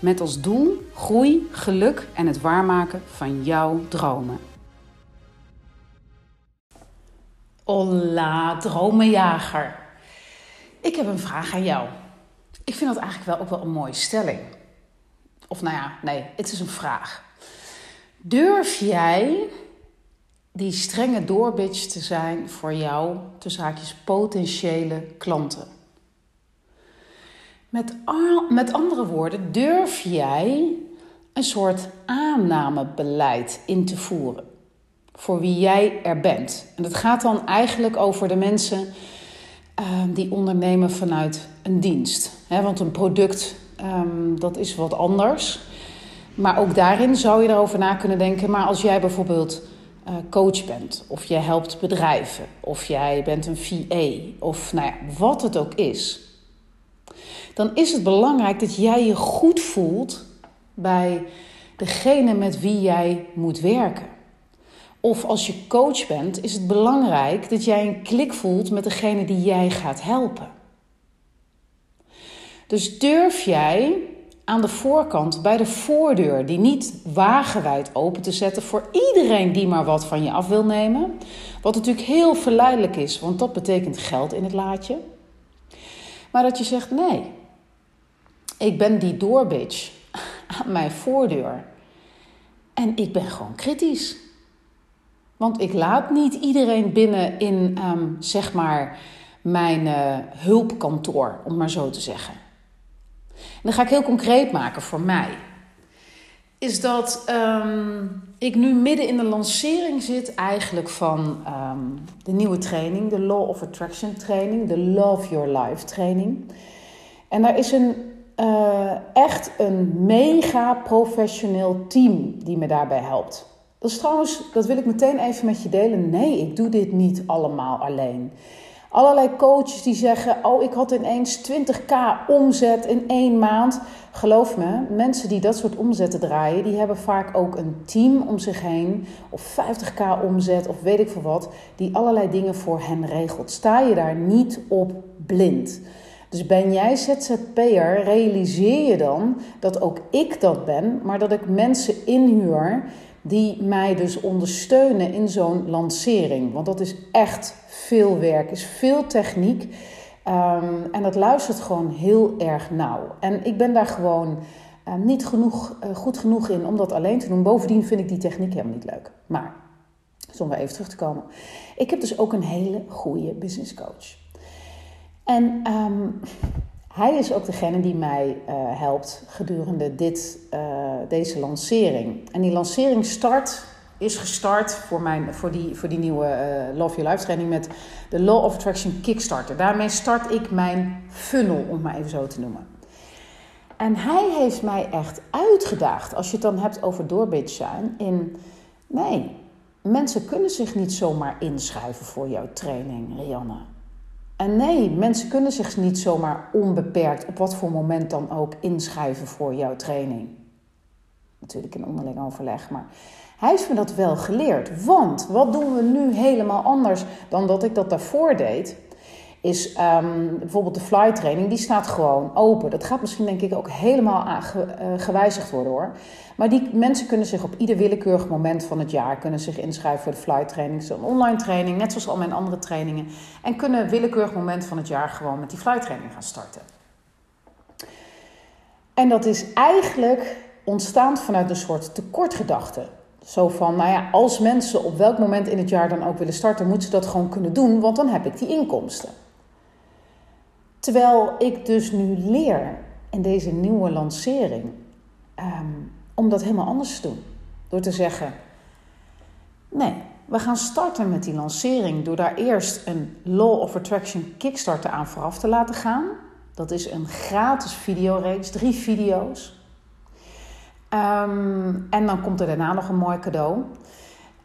Met als doel groei, geluk en het waarmaken van jouw dromen. Hola, dromenjager. Ik heb een vraag aan jou. Ik vind dat eigenlijk wel ook wel een mooie stelling. Of nou ja, nee, het is een vraag. Durf jij die strenge doorbitch te zijn voor jouw, tussen haakjes, potentiële klanten? Met, met andere woorden, durf jij een soort aannamebeleid in te voeren voor wie jij er bent. En dat gaat dan eigenlijk over de mensen uh, die ondernemen vanuit een dienst. Want een product, um, dat is wat anders. Maar ook daarin zou je erover na kunnen denken. Maar als jij bijvoorbeeld uh, coach bent, of jij helpt bedrijven, of jij bent een VA, of nou ja, wat het ook is dan is het belangrijk dat jij je goed voelt bij degene met wie jij moet werken. Of als je coach bent, is het belangrijk dat jij een klik voelt met degene die jij gaat helpen. Dus durf jij aan de voorkant bij de voordeur die niet wagenwijd open te zetten voor iedereen die maar wat van je af wil nemen. Wat natuurlijk heel verleidelijk is, want dat betekent geld in het laadje. Maar dat je zegt: nee, ik ben die doorbitch aan mijn voordeur. En ik ben gewoon kritisch. Want ik laat niet iedereen binnen in, um, zeg maar, mijn uh, hulpkantoor, om maar zo te zeggen. En dan ga ik heel concreet maken voor mij. Is dat um, ik nu midden in de lancering zit eigenlijk van um, de nieuwe training, de Law of Attraction training, de Love Your Life training. En daar is een uh, echt een mega professioneel team die me daarbij helpt. Dat is trouwens, dat wil ik meteen even met je delen. Nee, ik doe dit niet allemaal alleen. Allerlei coaches die zeggen: Oh, ik had ineens 20k omzet in één maand. Geloof me, mensen die dat soort omzetten draaien, die hebben vaak ook een team om zich heen. Of 50k omzet, of weet ik veel wat, die allerlei dingen voor hen regelt. Sta je daar niet op blind. Dus ben jij ZZP'er, realiseer je dan dat ook ik dat ben, maar dat ik mensen inhuur die mij dus ondersteunen in zo'n lancering. Want dat is echt veel werk, is veel techniek. Um, en dat luistert gewoon heel erg nauw. En ik ben daar gewoon uh, niet genoeg, uh, goed genoeg in om dat alleen te doen. Bovendien vind ik die techniek helemaal niet leuk. Maar, weer even terug te komen. Ik heb dus ook een hele goede business coach. En um, hij is ook degene die mij uh, helpt gedurende dit, uh, deze lancering. En die lancering start, is gestart voor, mijn, voor, die, voor die nieuwe uh, Love Your Life training met de Law of Attraction Kickstarter. Daarmee start ik mijn funnel, om maar even zo te noemen. En hij heeft mij echt uitgedaagd, als je het dan hebt over doorbitch zijn, in nee, mensen kunnen zich niet zomaar inschrijven voor jouw training, Rianne. En nee, mensen kunnen zich niet zomaar onbeperkt op wat voor moment dan ook inschrijven voor jouw training. Natuurlijk in onderling overleg, maar hij heeft me dat wel geleerd. Want wat doen we nu helemaal anders dan dat ik dat daarvoor deed? Is um, bijvoorbeeld de fly training, die staat gewoon open. Dat gaat misschien denk ik ook helemaal uh, gewijzigd worden hoor. Maar die mensen kunnen zich op ieder willekeurig moment van het jaar kunnen zich inschrijven voor de fly training. Zo'n online training, net zoals al mijn andere trainingen. En kunnen willekeurig moment van het jaar gewoon met die fly training gaan starten. En dat is eigenlijk ontstaan vanuit een soort tekortgedachte. Zo van, nou ja, als mensen op welk moment in het jaar dan ook willen starten, moeten ze dat gewoon kunnen doen, want dan heb ik die inkomsten. Terwijl ik dus nu leer in deze nieuwe lancering um, om dat helemaal anders te doen. Door te zeggen: nee, we gaan starten met die lancering door daar eerst een Law of Attraction Kickstarter aan vooraf te laten gaan. Dat is een gratis videoreeks, drie video's. Ehm, en dan komt er daarna nog een mooi cadeau.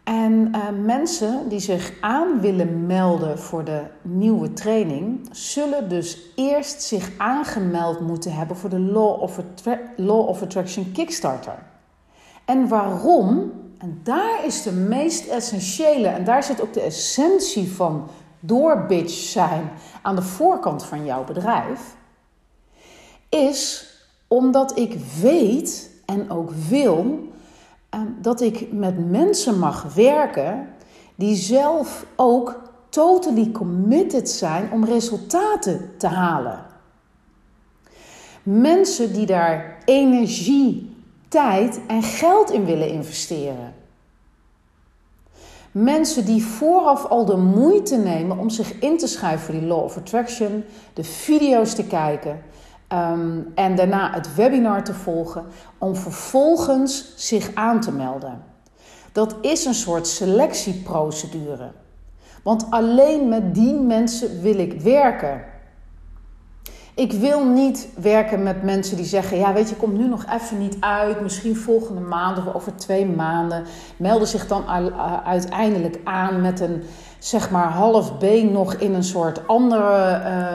En uh, mensen die zich aan willen melden voor de nieuwe training, zullen dus eerst zich aangemeld moeten hebben voor de Law of, Law of Attraction Kickstarter. En waarom? En daar is de meest essentiële, en daar zit ook de essentie van doorbitch zijn aan de voorkant van jouw bedrijf, is omdat ik weet en ook wil dat ik met mensen mag werken die zelf ook totally committed zijn om resultaten te halen. Mensen die daar energie, tijd en geld in willen investeren. Mensen die vooraf al de moeite nemen om zich in te schrijven voor die Law of Attraction, de video's te kijken, Ehm, en daarna het webinar te volgen om vervolgens zich aan te melden. Dat is een soort selectieprocedure. Want alleen met die mensen wil ik werken. Ik wil niet werken met mensen die zeggen: Ja, weet je, komt nu nog even niet uit. Misschien volgende maand of over twee maanden. Melden zich dan uiteindelijk aan met een zeg maar half been nog in een soort andere,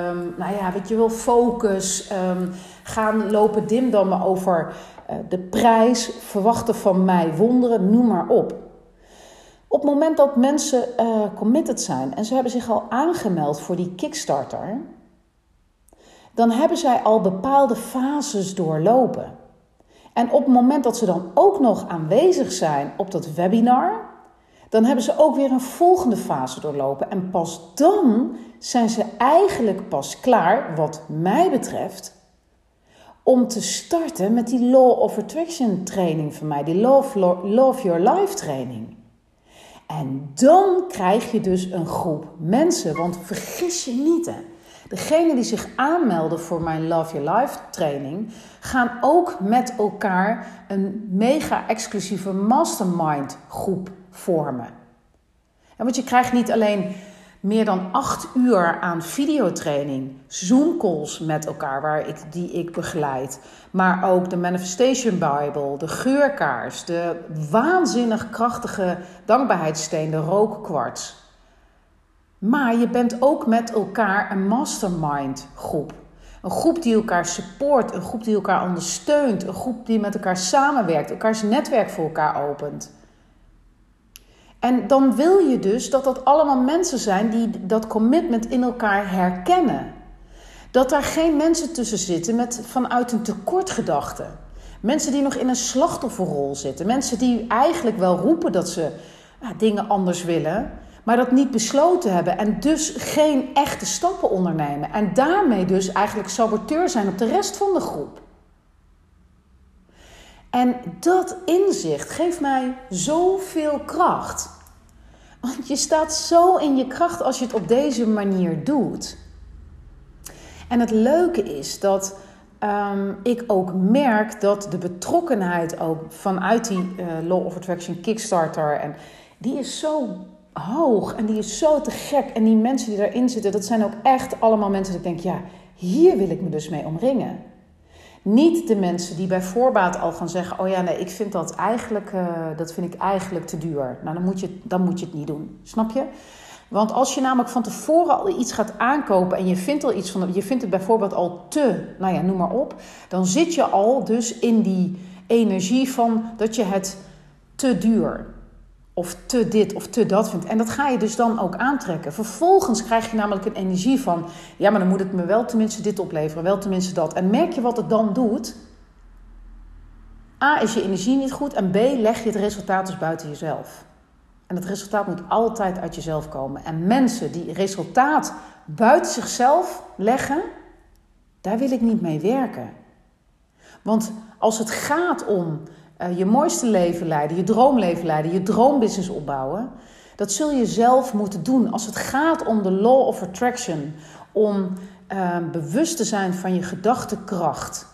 um, nou ja, weet je wel, focus. Um, gaan lopen dimdammen over uh, de prijs, verwachten van mij wonderen, noem maar op. Op het moment dat mensen uh, committed zijn en ze hebben zich al aangemeld voor die Kickstarter, dan hebben zij al bepaalde fases doorlopen. En op het moment dat ze dan ook nog aanwezig zijn op dat webinar, dan hebben ze ook weer een volgende fase doorlopen. En pas dan zijn ze eigenlijk pas klaar, wat mij betreft, om te starten met die Law of Attraction training van mij, die Love, Love Your Life training. En dan krijg je dus een groep mensen, want vergis je niet hè. Degenen die zich aanmelden voor mijn Love Your Life training gaan ook met elkaar een mega exclusieve mastermind groep vormen. En want je krijgt niet alleen meer dan acht uur aan videotraining, Zoom-calls met elkaar, waar ik, die ik begeleid. Maar ook de Manifestation Bible, de geurkaars, de waanzinnig krachtige dankbaarheidssteen, de rookkwarts. Maar je bent ook met elkaar een mastermind groep. Een groep die elkaar support, een groep die elkaar ondersteunt, een groep die met elkaar samenwerkt, elkaars netwerk voor elkaar opent. En dan wil je dus dat dat allemaal mensen zijn die dat commitment in elkaar herkennen. Dat daar geen mensen tussen zitten met vanuit een tekortgedachte. Mensen die nog in een slachtofferrol zitten. Mensen die eigenlijk wel roepen dat ze dingen anders willen, maar dat niet besloten hebben en dus geen echte stappen ondernemen. En daarmee dus eigenlijk saboteur zijn op de rest van de groep. En dat inzicht geeft mij zoveel kracht. Want je staat zo in je kracht als je het op deze manier doet. En het leuke is dat um, ik ook merk dat de betrokkenheid ook vanuit die uh, Law of Attraction Kickstarter en die is zo hoog en die is zo te gek. En die mensen die daarin zitten, dat zijn ook echt allemaal mensen dat ik denk, ja, hier wil ik me dus mee omringen. Niet de mensen die bij voorbaat al gaan zeggen: Oh ja, nee, ik vind dat eigenlijk, uh, dat vind ik eigenlijk te duur. Nou, dan moet, je, dan moet je het niet doen. Snap je? Want als je namelijk van tevoren al iets gaat aankopen en je vindt al iets van, je vindt het bijvoorbeeld al te, nou ja, noem maar op, dan zit je al dus in die energie van dat je het te duur of te dit of te dat vindt. En dat ga je dus dan ook aantrekken. Vervolgens krijg je namelijk een energie van: ja, maar dan moet het me wel tenminste dit opleveren, wel tenminste dat. En merk je wat het dan doet? A, is je energie niet goed en B, leg je het resultaat dus buiten jezelf. En het resultaat moet altijd uit jezelf komen. En mensen die resultaat buiten zichzelf leggen, daar wil ik niet mee werken. Want als het gaat om uh, je mooiste leven leiden, je droomleven leiden, je droombusiness opbouwen. Dat zul je zelf moeten doen. Als het gaat om de law of attraction, om uh, bewust te zijn van je gedachtekracht.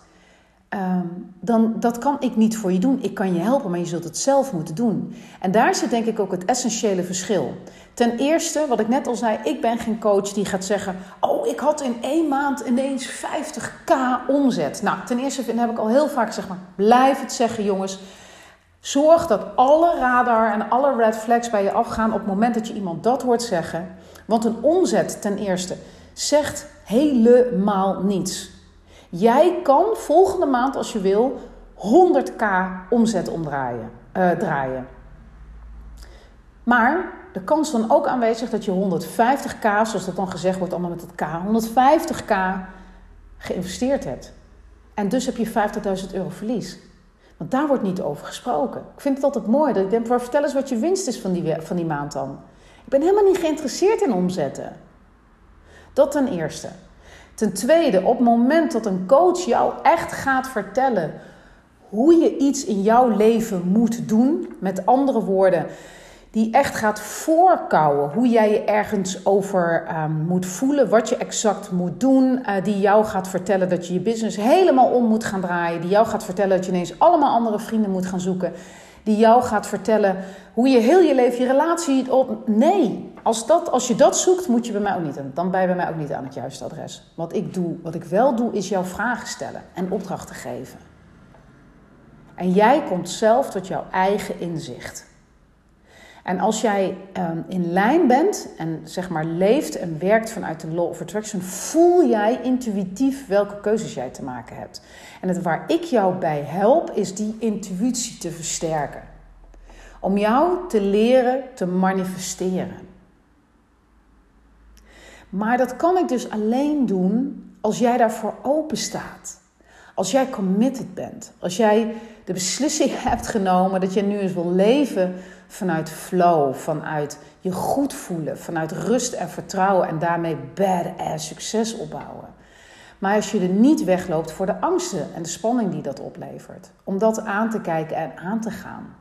Ehm, dan dat kan ik niet voor je doen. Ik kan je helpen, maar je zult het zelf moeten doen. En daar zit denk ik ook het essentiële verschil. Ten eerste, wat ik net al zei, ik ben geen coach die gaat zeggen: Oh, ik had in één maand ineens 50k omzet. Nou, ten eerste heb ik al heel vaak zeg maar: blijf het zeggen, jongens. Zorg dat alle radar en alle red flags bij je afgaan op het moment dat je iemand dat hoort zeggen. Want een omzet, ten eerste, zegt helemaal niets. Jij kan volgende maand, als je wil, 100k omzet omdraaien, uh, draaien. Maar de kans dan ook aanwezig dat je 150k, zoals dat dan gezegd wordt, allemaal met het K, 150k geïnvesteerd hebt. En dus heb je 50.000 euro verlies. Want daar wordt niet over gesproken. Ik vind het altijd mooi. Dat ik denk, vertel eens wat je winst is van die, van die maand dan. Ik ben helemaal niet geïnteresseerd in omzetten. Dat ten eerste. Ten tweede, op het moment dat een coach jou echt gaat vertellen hoe je iets in jouw leven moet doen, met andere woorden, die echt gaat voorkouwen hoe jij je ergens over ehm, moet voelen, wat je exact moet doen, uh, die jou gaat vertellen dat je je business helemaal om moet gaan draaien, die jou gaat vertellen dat je ineens allemaal andere vrienden moet gaan zoeken, die jou gaat vertellen hoe je heel je leven je relatie op. Nee, als, dat, als je dat zoekt, moet je bij mij ook niet. Dan ben je bij mij ook niet aan het juiste adres. Wat ik doe, wat ik wel doe, is jouw vragen stellen en opdrachten geven. En jij komt zelf tot jouw eigen inzicht. En als jij um, in lijn bent en zeg maar leeft en werkt vanuit de law of attraction, voel jij intuïtief welke keuzes jij te maken hebt. En het waar ik jou bij help, is die intuïtie te versterken. Om jou te leren te manifesteren. Maar dat kan ik dus alleen doen als jij daarvoor open staat. Als jij committed bent. Als jij de beslissing hebt genomen dat je nu eens wil leven vanuit flow, vanuit je goed voelen, vanuit rust en vertrouwen en daarmee badass succes opbouwen. Maar als je er niet wegloopt voor de angsten en de spanning die dat oplevert, om dat aan te kijken en aan te gaan.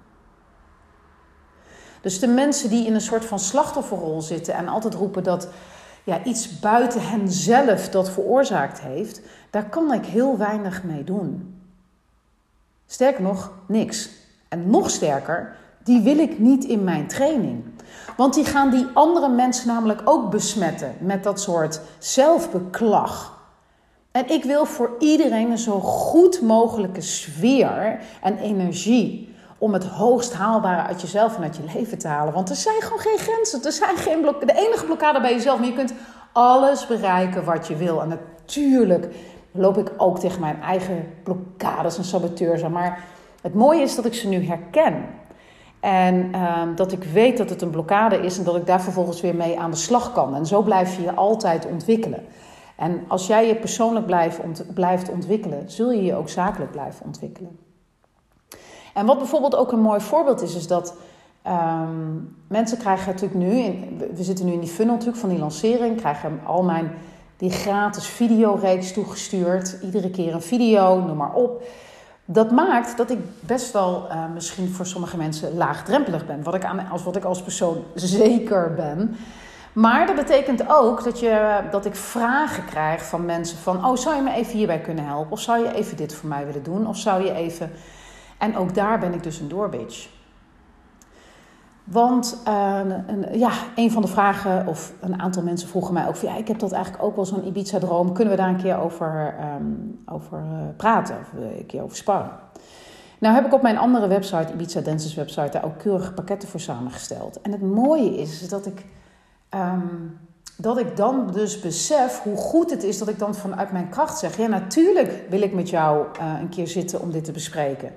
Dus de mensen die in een soort van slachtofferrol zitten en altijd roepen dat ja, iets buiten henzelf dat veroorzaakt heeft, daar kan ik heel weinig mee doen. Sterker nog, niks. En nog sterker, die wil ik niet in mijn training. Want die gaan die andere mensen namelijk ook besmetten met dat soort zelfbeklag. En ik wil voor iedereen een zo goed mogelijke sfeer en energie om het hoogst haalbare uit jezelf en uit je leven te halen. Want er zijn gewoon geen grenzen. Er zijn geen blok de enige blokkade bij jezelf. Maar je kunt alles bereiken wat je wil. En natuurlijk loop ik ook tegen mijn eigen blokkades en saboteurs. Maar het mooie is dat ik ze nu herken. En ehm, dat ik weet dat het een blokkade is en dat ik daar vervolgens weer mee aan de slag kan. En zo blijf je je altijd ontwikkelen. En als jij je persoonlijk blijft, blijft ontwikkelen, zul je je ook zakelijk blijven ontwikkelen. En wat bijvoorbeeld ook een mooi voorbeeld is, is dat ehm, mensen krijgen natuurlijk nu, in, we zitten nu in die funnel natuurlijk van die lancering, krijgen al mijn die gratis videoreeks toegestuurd. Iedere keer een video, noem maar op. Dat maakt dat ik best wel uh, misschien voor sommige mensen laagdrempelig ben. Wat ik, aan, als, wat ik als persoon zeker ben. Maar dat betekent ook dat, je, dat ik vragen krijg van mensen van... oh, zou je me even hierbij kunnen helpen? Of zou je even dit voor mij willen doen? Of zou je even... En ook daar ben ik dus een doorbitch. Want uh, een, ja, een van de vragen, of een aantal mensen vroegen mij ook: van, ja, ik heb dat eigenlijk ook wel zo'n Ibiza-droom. Kunnen we daar een keer over, um, over uh, praten? Of een keer over sparren? Nou heb ik op mijn andere website, Ibiza Dances website, daar ook keurige pakketten voor samengesteld. En het mooie is, dat ik, um, dat ik dan dus besef hoe goed het is dat ik dan vanuit mijn kracht zeg: ja, natuurlijk wil ik met jou uh, een keer zitten om dit te bespreken.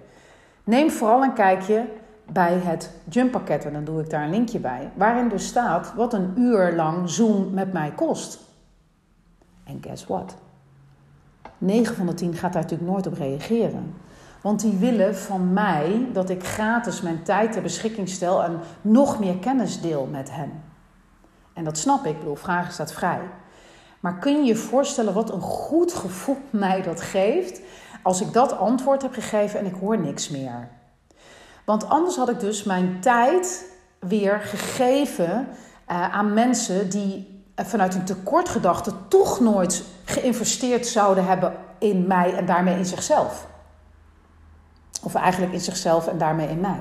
Neem vooral een kijkje bij het jumppakket, en dan doe ik daar een linkje bij, waarin dus staat wat een uur lang Zoom met mij kost. En guess what? 9 van de 10 gaat daar natuurlijk nooit op reageren. Want die willen van mij dat ik gratis mijn tijd ter beschikking stel en nog meer kennis deel met hen. En dat snap ik, ik bedoel, vragen staat vrij. Maar kun je je voorstellen wat een goed gevoel mij dat geeft als ik dat antwoord heb gegeven en ik hoor niks meer? Want anders had ik dus mijn tijd weer gegeven uh, aan mensen die vanuit een tekortgedachte toch nooit geïnvesteerd zouden hebben in mij en daarmee in zichzelf. Of eigenlijk in zichzelf en daarmee in mij.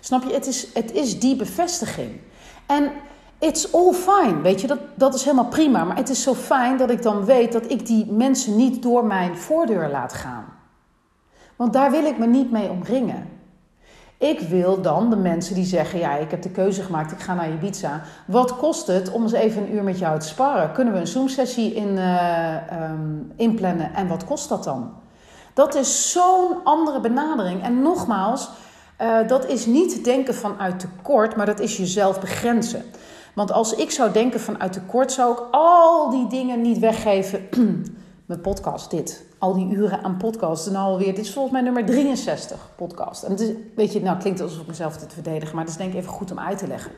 Snap je? Het is, het is die bevestiging. En it's all fine, weet je, dat, dat is helemaal prima. Maar het is zo fijn dat ik dan weet dat ik die mensen niet door mijn voordeur laat gaan. Want daar wil ik me niet mee omringen. Ik wil dan de mensen die zeggen: Ja, ik heb de keuze gemaakt, ik ga naar Ibiza. Wat kost het om eens even een uur met jou te sparren? Kunnen we een Zoom-sessie in, uh, um, inplannen en wat kost dat dan? Dat is zo'n andere benadering. En nogmaals, uh, dat is niet denken vanuit tekort, maar dat is jezelf begrenzen. Want als ik zou denken vanuit tekort, zou ik al die dingen niet weggeven. Mijn podcast, dit. Al die uren aan podcast. En alweer, dit is volgens mij nummer 63 podcast. En het is, weet je, nou klinkt alsof ik mezelf dit verdedigen, maar dat is denk ik even goed om uit te leggen.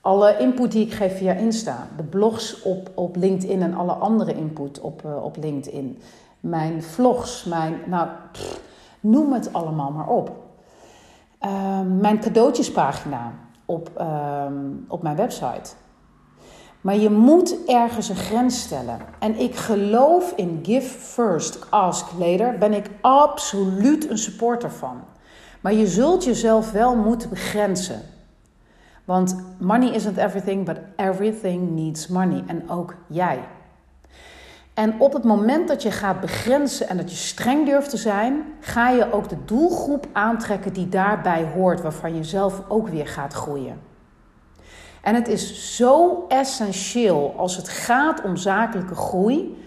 Alle input die ik geef via Insta, de blogs op, op LinkedIn en alle andere input op, uh, op LinkedIn, mijn vlogs, mijn, nou, noem het allemaal maar op. Uh, mijn cadeautjespagina, op, um, op mijn website. Maar je moet ergens een grens stellen. En ik geloof in give first, ask later. Ben ik absoluut een supporter van. Maar je zult jezelf wel moeten begrenzen. Want money isn't everything, but everything needs money. En ook jij. En op het moment dat je gaat begrenzen en dat je streng durft te zijn, ga je ook de doelgroep aantrekken die daarbij hoort, waarvan je zelf ook weer gaat groeien. En het is zo essentieel als het gaat om zakelijke groei,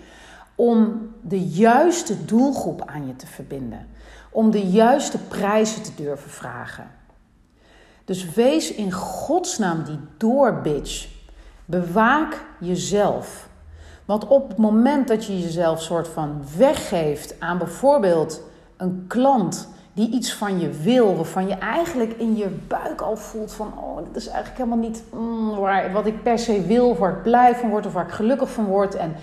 om de juiste doelgroep aan je te verbinden, om de juiste prijzen te durven vragen. Dus wees in godsnaam die doorbitch. Bewaak jezelf. Want op het moment dat je jezelf soort van weggeeft aan bijvoorbeeld een klant die iets van je wil, waarvan je eigenlijk in je buik al voelt van, oh, dit is eigenlijk helemaal niet mm, waar, wat ik per se wil, waar ik blij van word of waar ik gelukkig van word. En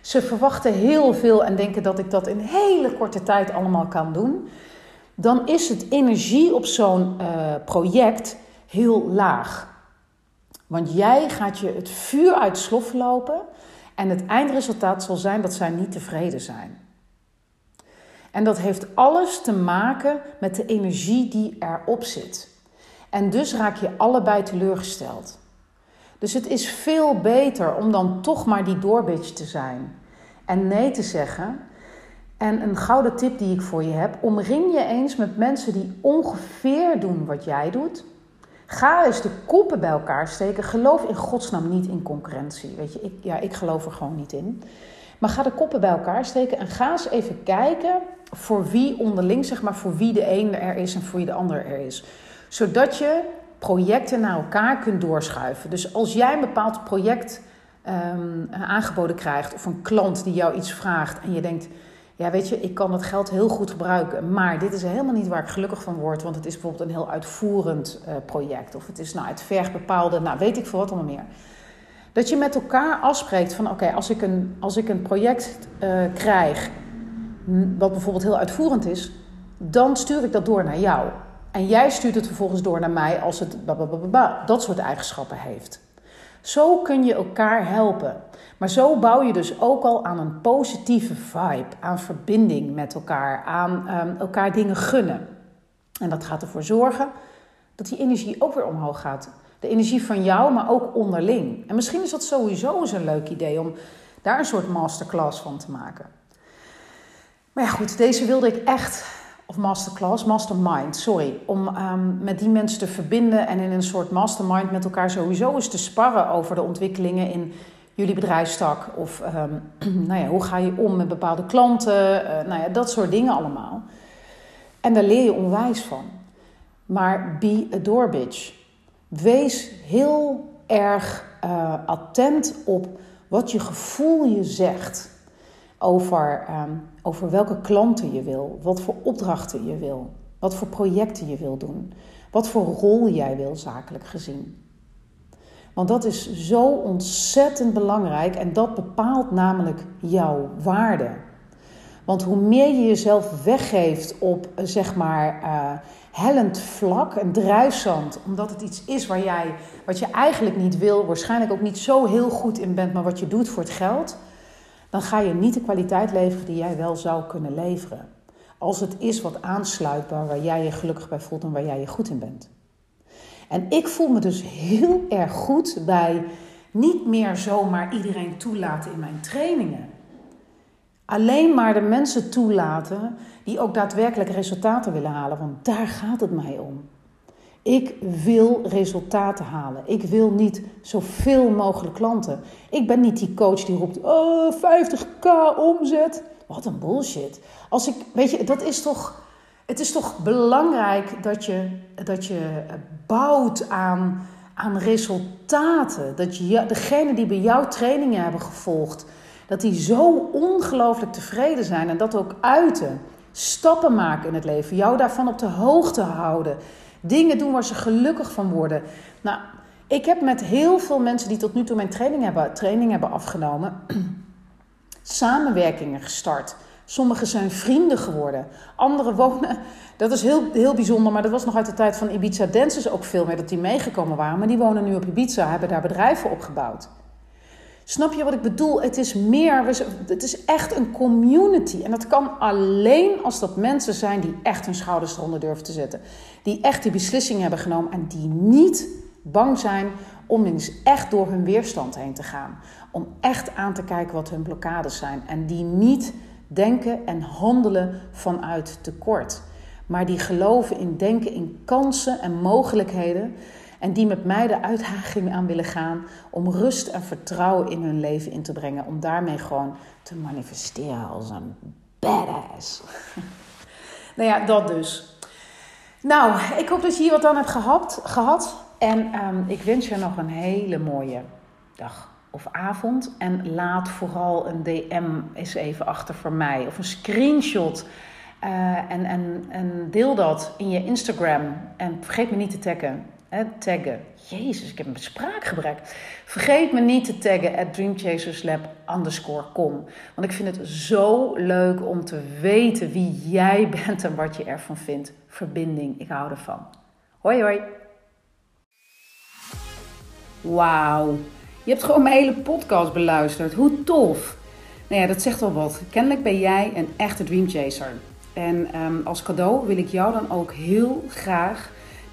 ze verwachten heel veel en denken dat ik dat in hele korte tijd allemaal kan doen. Dan is het energie op zo'n uh, project heel laag. Want jij gaat je het vuur uit slof lopen. En het eindresultaat zal zijn dat zij niet tevreden zijn. En dat heeft alles te maken met de energie die erop zit. En dus raak je allebei teleurgesteld. Dus het is veel beter om dan toch maar die doorbitch te zijn. En nee te zeggen. En een gouden tip die ik voor je heb: omring je eens met mensen die ongeveer doen wat jij doet. Ga eens de koppen bij elkaar steken. Geloof in godsnaam niet in concurrentie. Weet je, ik, ja, ik geloof er gewoon niet in. Maar ga de koppen bij elkaar steken en ga eens even kijken voor wie onderling, zeg maar, voor wie de een er is en voor wie de ander er is. Zodat je projecten naar elkaar kunt doorschuiven. Dus als jij een bepaald project um, aangeboden krijgt of een klant die jou iets vraagt en je denkt ja, weet je, ik kan dat geld heel goed gebruiken, maar dit is helemaal niet waar ik gelukkig van word, want het is bijvoorbeeld een heel uitvoerend uh, project of het is nou, het vergt bepaalde, nou weet ik veel wat allemaal meer. Dat je met elkaar afspreekt van oké, als, ik een, als ik een project uh, krijg wat bijvoorbeeld heel uitvoerend is, dan stuur ik dat door naar jou. En jij stuurt het vervolgens door naar mij als het dat soort eigenschappen heeft. Zo kun je elkaar helpen. Maar zo bouw je dus ook al aan een positieve vibe, aan verbinding met elkaar, aan um, elkaar dingen gunnen. En dat gaat ervoor zorgen dat die energie ook weer omhoog gaat. De energie van jou, maar ook onderling. En misschien is dat sowieso eens een leuk idee om daar een soort masterclass van te maken. Maar ja, goed, deze wilde ik echt of masterclass, mastermind, sorry. Om um, met die mensen te verbinden en in een soort mastermind met elkaar sowieso eens te sparren over de ontwikkelingen in jullie bedrijfstak. Of um, nou ja, hoe ga je om met bepaalde klanten, uh, nou ja, dat soort dingen allemaal. En daar leer je onwijs van. Maar be a door bitch. Wees heel erg uh, attent op wat je gevoel je zegt over, um, over welke klanten je wil, wat voor opdrachten je wil, wat voor projecten je wil doen, wat voor rol jij wil zakelijk gezien. Want dat is zo ontzettend belangrijk en dat bepaalt namelijk jouw waarde. Want hoe meer je jezelf weggeeft op zeg maar uh, hellend vlak, een drijfzand, omdat het iets is waar jij, wat je eigenlijk niet wil, waarschijnlijk ook niet zo heel goed in bent, maar wat je doet voor het geld, dan ga je niet de kwaliteit leveren die jij wel zou kunnen leveren. als het is wat aansluit bij waar jij je gelukkig bij voelt en waar jij je goed in bent. En ik voel me dus heel erg goed bij niet meer zomaar iedereen toelaten in mijn trainingen. Alleen maar de mensen toelaten die ook daadwerkelijk resultaten willen halen, want daar gaat het mij om. Ik wil resultaten halen. Ik wil niet zoveel mogelijk klanten. Ik ben niet die coach die roept: oh, 50k omzet. Wat een bullshit. Als ik, weet je, dat is toch. Het is toch belangrijk dat je, dat je bouwt aan, aan resultaten. Dat je, degene die bij jou trainingen hebben gevolgd, dat die zo ongelooflijk tevreden zijn en dat ook uiten. Stappen maken in het leven, jou daarvan op de hoogte houden. Dingen doen waar ze gelukkig van worden. Nou, ik heb met heel veel mensen die tot nu toe mijn training hebben, training hebben afgenomen, samenwerkingen gestart. Sommigen zijn vrienden geworden. Anderen wonen. Dat is heel, heel bijzonder, maar dat was nog uit de tijd van Ibiza Dancers ook veel meer dat die meegekomen waren. Maar die wonen nu op Ibiza, hebben daar bedrijven opgebouwd. Snap je wat ik bedoel? Het is meer, het is echt een community. En dat kan alleen als dat mensen zijn die echt hun schouders eronder durven te zetten. Die echt die beslissing hebben genomen en die niet bang zijn om eens echt door hun weerstand heen te gaan. Om echt aan te kijken wat hun blokkades zijn. En die niet denken en handelen vanuit tekort. Maar die geloven in denken in kansen en mogelijkheden. En die met mij de uitdaging aan willen gaan om rust en vertrouwen in hun leven in te brengen. Om daarmee gewoon te manifesteren als een badass. nou ja, dat dus. Nou, ik hoop dat je hier wat aan hebt gehad. gehad. En ehm, ik wens je nog een hele mooie dag of avond. En laat vooral een DM eens even achter voor mij. Of een screenshot. Uh, en, en, en deel dat in je Instagram. En vergeet me niet te taggen. Taggen. Jezus, ik heb een spraakgebrek. Vergeet me niet te taggen at dreamchaserslab underscore. Want ik vind het zo leuk om te weten wie jij bent en wat je ervan vindt. Verbinding, ik hou ervan. Hoi hoi. Wauw. Je hebt gewoon mijn hele podcast beluisterd. Hoe tof. Nou ja, dat zegt wel wat. Kennelijk ben jij een echte dreamchaser. En um, als cadeau wil ik jou dan ook heel graag